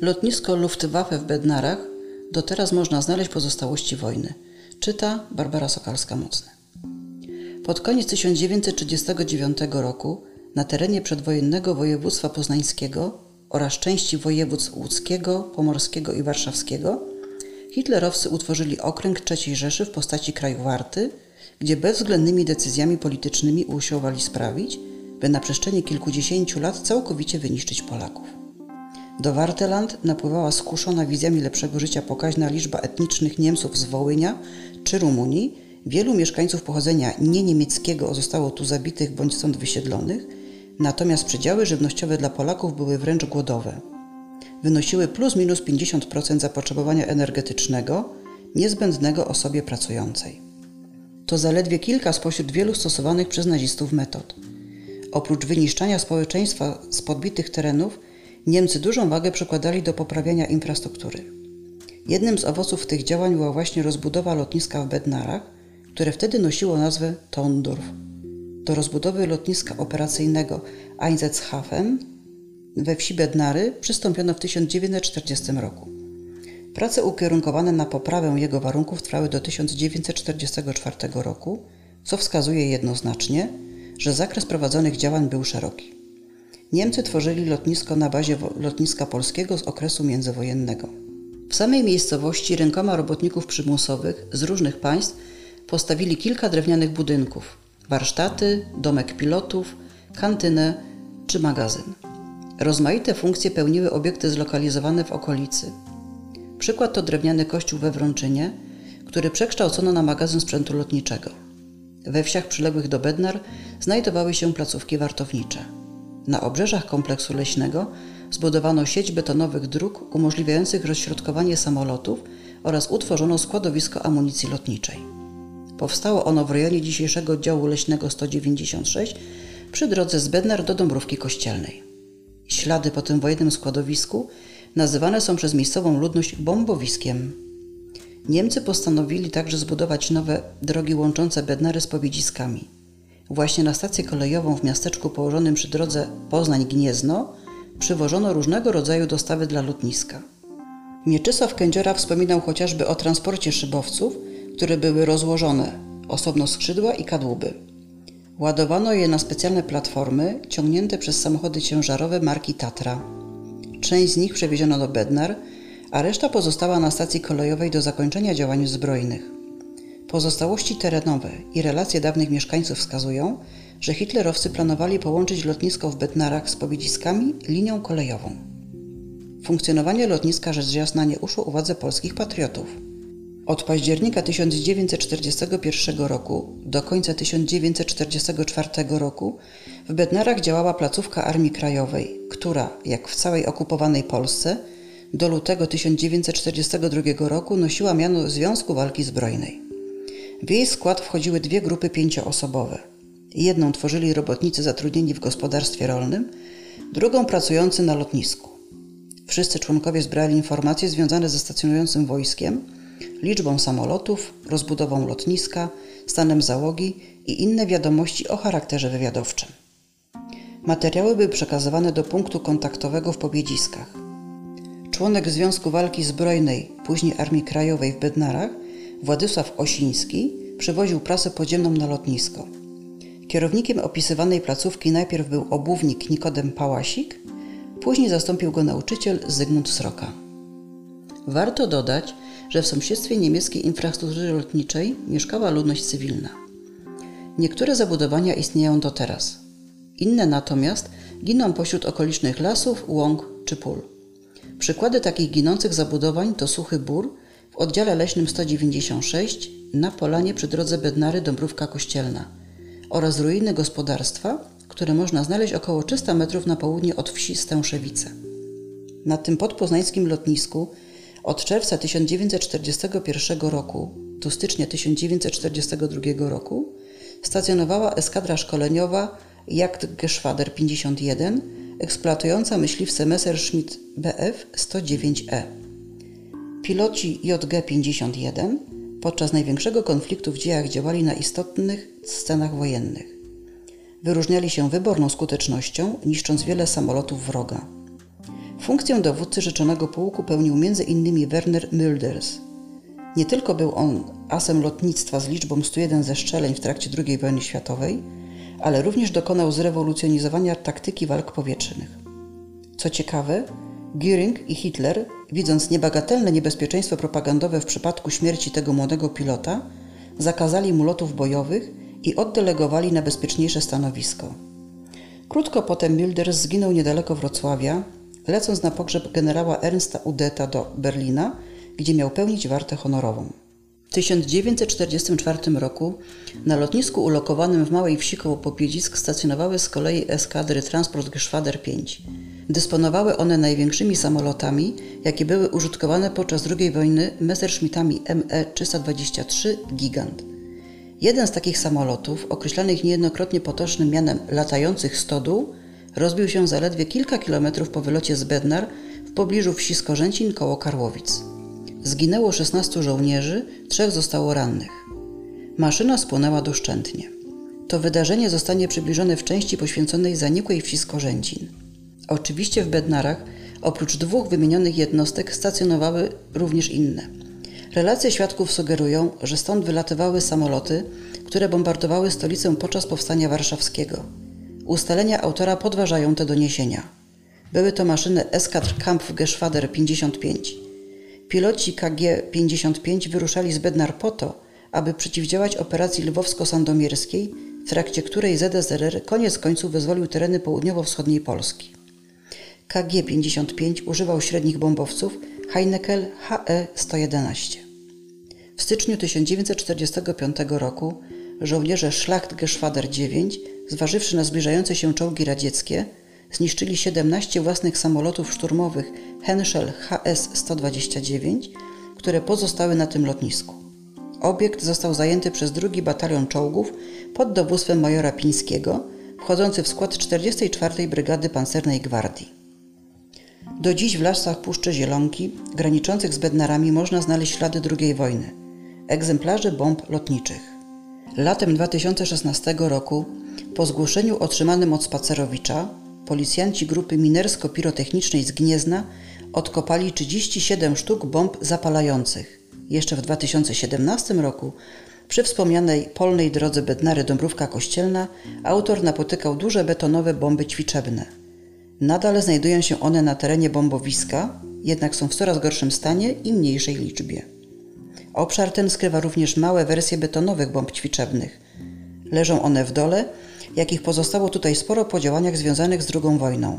Lotnisko Luftwaffe w Bednarach do teraz można znaleźć pozostałości wojny. Czyta Barbara Sokalska-Mocny. Pod koniec 1939 roku na terenie przedwojennego województwa poznańskiego oraz części województw łódzkiego, pomorskiego i warszawskiego hitlerowcy utworzyli okręg III Rzeszy w postaci kraju Warty, gdzie bezwzględnymi decyzjami politycznymi usiłowali sprawić, by na przestrzeni kilkudziesięciu lat całkowicie wyniszczyć Polaków. Do Warteland napływała skuszona wizjami lepszego życia pokaźna liczba etnicznych Niemców z Wołynia czy Rumunii. Wielu mieszkańców pochodzenia nieniemieckiego zostało tu zabitych bądź stąd wysiedlonych, natomiast przedziały żywnościowe dla Polaków były wręcz głodowe. Wynosiły plus minus 50% zapotrzebowania energetycznego niezbędnego osobie pracującej. To zaledwie kilka spośród wielu stosowanych przez nazistów metod. Oprócz wyniszczania społeczeństwa z podbitych terenów, Niemcy dużą wagę przykładali do poprawiania infrastruktury. Jednym z owoców tych działań była właśnie rozbudowa lotniska w Bednarach, które wtedy nosiło nazwę Tondorf. Do rozbudowy lotniska operacyjnego Einsatzhafen we wsi Bednary przystąpiono w 1940 roku. Prace ukierunkowane na poprawę jego warunków trwały do 1944 roku, co wskazuje jednoznacznie, że zakres prowadzonych działań był szeroki. Niemcy tworzyli lotnisko na bazie lotniska polskiego z okresu międzywojennego. W samej miejscowości rękoma robotników przymusowych z różnych państw postawili kilka drewnianych budynków: warsztaty, domek pilotów, kantynę czy magazyn. Rozmaite funkcje pełniły obiekty zlokalizowane w okolicy. Przykład to drewniany kościół we Wrączynie, który przekształcono na magazyn sprzętu lotniczego. We wsiach przyległych do Bednar znajdowały się placówki wartownicze. Na obrzeżach kompleksu leśnego zbudowano sieć betonowych dróg umożliwiających rozśrodkowanie samolotów oraz utworzono składowisko amunicji lotniczej. Powstało ono w rejonie dzisiejszego działu leśnego 196 przy drodze z Bednar do Dąbrówki Kościelnej. Ślady po tym wojennym składowisku nazywane są przez miejscową ludność bombowiskiem. Niemcy postanowili także zbudować nowe drogi łączące Bednary z Powiedziskami. Właśnie na stację kolejową w miasteczku położonym przy drodze Poznań-Gniezno przywożono różnego rodzaju dostawy dla lotniska. Mieczysław Kędziora wspominał chociażby o transporcie szybowców, które były rozłożone, osobno skrzydła i kadłuby. Ładowano je na specjalne platformy ciągnięte przez samochody ciężarowe marki Tatra. Część z nich przewieziono do Bednar, a reszta pozostała na stacji kolejowej do zakończenia działań zbrojnych. Pozostałości terenowe i relacje dawnych mieszkańców wskazują, że hitlerowcy planowali połączyć lotnisko w Bednarach z Powiedziskami linią kolejową. Funkcjonowanie lotniska rzecz jasna nie uszło uwadze polskich patriotów. Od października 1941 roku do końca 1944 roku w Bednarach działała placówka Armii Krajowej, która, jak w całej okupowanej Polsce, do lutego 1942 roku nosiła miano Związku Walki Zbrojnej. W jej skład wchodziły dwie grupy pięcioosobowe. Jedną tworzyli robotnicy zatrudnieni w gospodarstwie rolnym, drugą pracujący na lotnisku. Wszyscy członkowie zbrali informacje związane ze stacjonującym wojskiem, liczbą samolotów, rozbudową lotniska, stanem załogi i inne wiadomości o charakterze wywiadowczym. Materiały były przekazywane do punktu kontaktowego w Pobiedziskach. Członek Związku Walki Zbrojnej, później Armii Krajowej w Bednarach, Władysław Osiński przywoził prasę podziemną na lotnisko. Kierownikiem opisywanej placówki najpierw był obuwnik Nikodem Pałasik, później zastąpił go nauczyciel Zygmunt Sroka. Warto dodać, że w sąsiedztwie niemieckiej infrastruktury lotniczej mieszkała ludność cywilna. Niektóre zabudowania istnieją do teraz, inne natomiast giną pośród okolicznych lasów, łąk czy pól. Przykłady takich ginących zabudowań to Suchy Bór w oddziale leśnym 196 na polanie przy drodze Bednary Dąbrówka Kościelna oraz ruiny gospodarstwa, które można znaleźć około 300 metrów na południe od wsi Stęszewice. Na tym podpoznańskim lotnisku od czerwca 1941 roku do stycznia 1942 roku stacjonowała eskadra szkoleniowa Jagdgeschwader 51, eksploatująca myśliwce Messerschmitt Bf 109E. Piloci JG-51 podczas największego konfliktu w dziejach działali na istotnych scenach wojennych. Wyróżniali się wyborną skutecznością, niszcząc wiele samolotów wroga. Funkcję dowódcy rzeczonego pułku pełnił m.in. Werner Mülders. Nie tylko był on asem lotnictwa z liczbą 101 zestrzeleń w trakcie II wojny światowej, ale również dokonał zrewolucjonizowania taktyki walk powietrznych. Co ciekawe, Göring i Hitler, widząc niebagatelne niebezpieczeństwo propagandowe w przypadku śmierci tego młodego pilota, zakazali mu lotów bojowych i oddelegowali na bezpieczniejsze stanowisko. Krótko potem Mülders zginął niedaleko Wrocławia, lecąc na pogrzeb generała Ernsta Udeta do Berlina, gdzie miał pełnić wartę honorową. W 1944 roku na lotnisku ulokowanym w małej wsi koło Popiedzisk stacjonowały z kolei eskadry Transport Geschwader 5. Dysponowały one największymi samolotami, jakie były użytkowane podczas II wojny Messerschmittami ME-323 Gigant. Jeden z takich samolotów, określanych niejednokrotnie potocznym mianem latających stodół, rozbił się zaledwie kilka kilometrów po wylocie z Bednar w pobliżu wsi Skorzęcin koło Karłowic. Zginęło 16 żołnierzy, trzech zostało rannych. Maszyna spłonęła doszczętnie. To wydarzenie zostanie przybliżone w części poświęconej zanikłej wsi Skorzęcin. Oczywiście w Bednarach, oprócz dwóch wymienionych jednostek, stacjonowały również inne. Relacje świadków sugerują, że stąd wylatywały samoloty, które bombardowały stolicę podczas powstania warszawskiego. Ustalenia autora podważają te doniesienia. Były to maszyny Eskadr Kampfgeschwader 55. Piloci KG-55 wyruszali z Bednar po to, aby przeciwdziałać operacji lwowsko-sandomierskiej, w trakcie której ZSRR koniec końców wyzwolił tereny południowo-wschodniej Polski. KG-55 używał średnich bombowców Heineckel HE-111. W styczniu 1945 roku żołnierze Schlachtgeschwader 9, zważywszy na zbliżające się czołgi radzieckie, zniszczyli 17 własnych samolotów szturmowych Henschel HS-129, które pozostały na tym lotnisku. Obiekt został zajęty przez drugi batalion czołgów pod dowództwem majora Pińskiego, wchodzący w skład 44. Brygady Pancernej Gwardii. Do dziś w lasach Puszczy Zielonki, graniczących z Bednarami, można znaleźć ślady II wojny, egzemplarze bomb lotniczych. Latem 2016 roku, po zgłoszeniu otrzymanym od Spacerowicza, policjanci grupy minersko-pirotechnicznej z Gniezna odkopali 37 sztuk bomb zapalających. Jeszcze w 2017 roku przy wspomnianej polnej drodze Bednary Dąbrówka Kościelna autor napotykał duże betonowe bomby ćwiczebne. Nadal znajdują się one na terenie bombowiska, jednak są w coraz gorszym stanie i mniejszej liczbie. Obszar ten skrywa również małe wersje betonowych bomb ćwiczebnych. Leżą one w dole, jakich pozostało tutaj sporo po działaniach związanych z II wojną.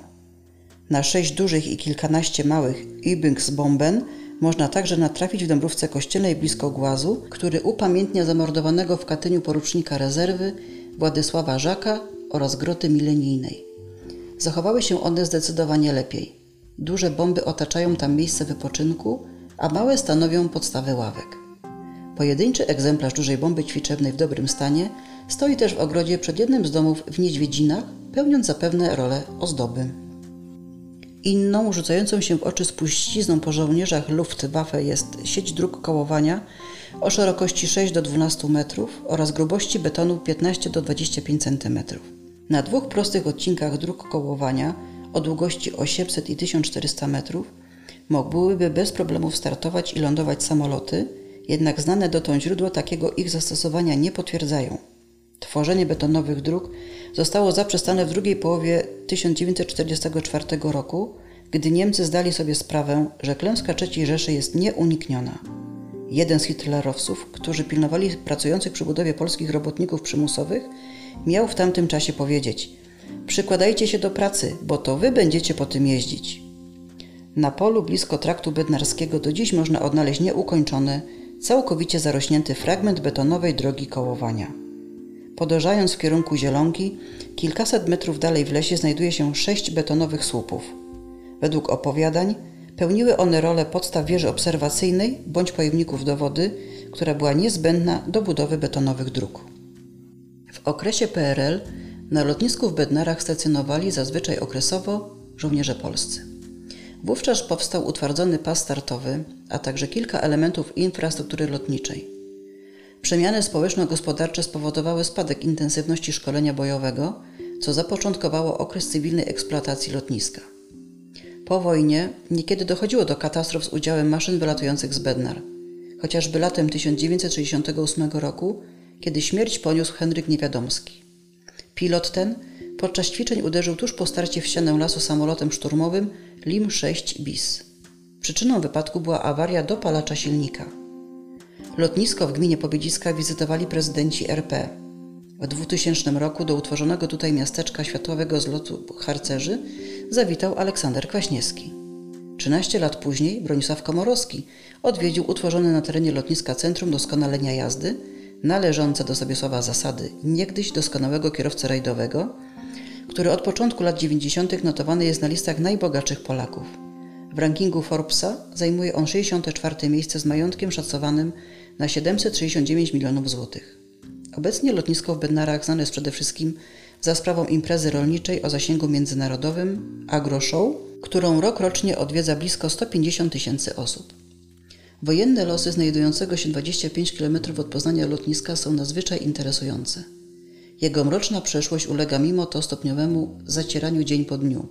Na sześć dużych i kilkanaście małych Übungsbomben można także natrafić w Dąbrówce Kościelnej blisko Głazu, który upamiętnia zamordowanego w Katyniu porucznika rezerwy Władysława Żaka oraz groty milenijnej. Zachowały się one zdecydowanie lepiej. Duże bomby otaczają tam miejsce wypoczynku, a małe stanowią podstawę ławek. Pojedynczy egzemplarz dużej bomby ćwiczebnej w dobrym stanie stoi też w ogrodzie przed jednym z domów w Niedźwiedzinach, pełniąc zapewne rolę ozdoby. Inną, rzucającą się w oczy spuścizną po żołnierzach Luftwaffe jest sieć dróg kołowania o szerokości 6 do 12 metrów oraz grubości betonu 15 do 25 cm. Na dwóch prostych odcinkach dróg kołowania o długości 800 i 1400 metrów mogłyby bez problemów startować i lądować samoloty, jednak znane dotąd źródła takiego ich zastosowania nie potwierdzają. Tworzenie betonowych dróg zostało zaprzestane w drugiej połowie 1944 roku, gdy Niemcy zdali sobie sprawę, że klęska III Rzeszy jest nieunikniona. Jeden z hitlerowców, którzy pilnowali pracujących przy budowie polskich robotników przymusowych, miał w tamtym czasie powiedzieć: Przykładajcie się do pracy, bo to wy będziecie po tym jeździć. Na polu blisko traktu bednarskiego do dziś można odnaleźć nieukończony, całkowicie zarośnięty fragment betonowej drogi kołowania. Podążając w kierunku Zielonki, kilkaset metrów dalej w lesie znajduje się sześć betonowych słupów. Według opowiadań pełniły one rolę podstaw wieży obserwacyjnej bądź pojemników do wody, która była niezbędna do budowy betonowych dróg. W okresie PRL na lotnisku w Bednarach stacjonowali zazwyczaj okresowo żołnierze polscy. Wówczas powstał utwardzony pas startowy, a także kilka elementów infrastruktury lotniczej. Przemiany społeczno-gospodarcze spowodowały spadek intensywności szkolenia bojowego, co zapoczątkowało okres cywilnej eksploatacji lotniska. Po wojnie niekiedy dochodziło do katastrof z udziałem maszyn wylatujących z Bednar. Chociażby latem 1968 roku, kiedy śmierć poniósł Henryk Niewiadomski. Pilot ten podczas ćwiczeń uderzył tuż po starcie w ścianę lasu samolotem szturmowym LIM-6 BIS. Przyczyną wypadku była awaria dopalacza silnika. Lotnisko w gminie Pobiedziska wizytowali prezydenci RP. W 2000 roku do utworzonego tutaj miasteczka światowego zlotu harcerzy zawitał Aleksander Kwaśniewski. 13 lat później Bronisław Komorowski odwiedził utworzone na terenie lotniska Centrum Doskonalenia Jazdy, należące do Sobiesława Zasady, niegdyś doskonałego kierowcy rajdowego, który od początku lat 90. notowany jest na listach najbogatszych Polaków. W rankingu Forbesa zajmuje on 64. miejsce z majątkiem szacowanym na 769 milionów złotych. Obecnie lotnisko w Bednarach znane jest przede wszystkim za sprawą imprezy rolniczej o zasięgu międzynarodowym AgroShow, którą rok rocznie odwiedza blisko 150 tysięcy osób. Wojenne losy znajdującego się 25 km od Poznania lotniska są nadzwyczaj interesujące. Jego mroczna przeszłość ulega mimo to stopniowemu zacieraniu dzień po dniu.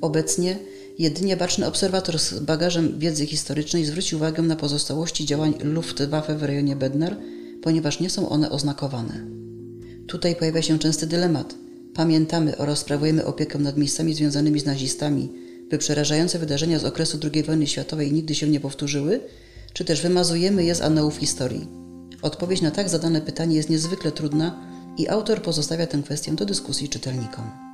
Obecnie jedynie baczny obserwator z bagażem wiedzy historycznej zwróci uwagę na pozostałości działań Luftwaffe w rejonie Bednar, ponieważ nie są one oznakowane. Tutaj pojawia się częsty dylemat. Pamiętamy oraz sprawujemy opiekę nad miejscami związanymi z nazistami, by przerażające wydarzenia z okresu II wojny światowej nigdy się nie powtórzyły, czy też wymazujemy je z anałów historii? Odpowiedź na tak zadane pytanie jest niezwykle trudna i autor pozostawia tę kwestię do dyskusji czytelnikom.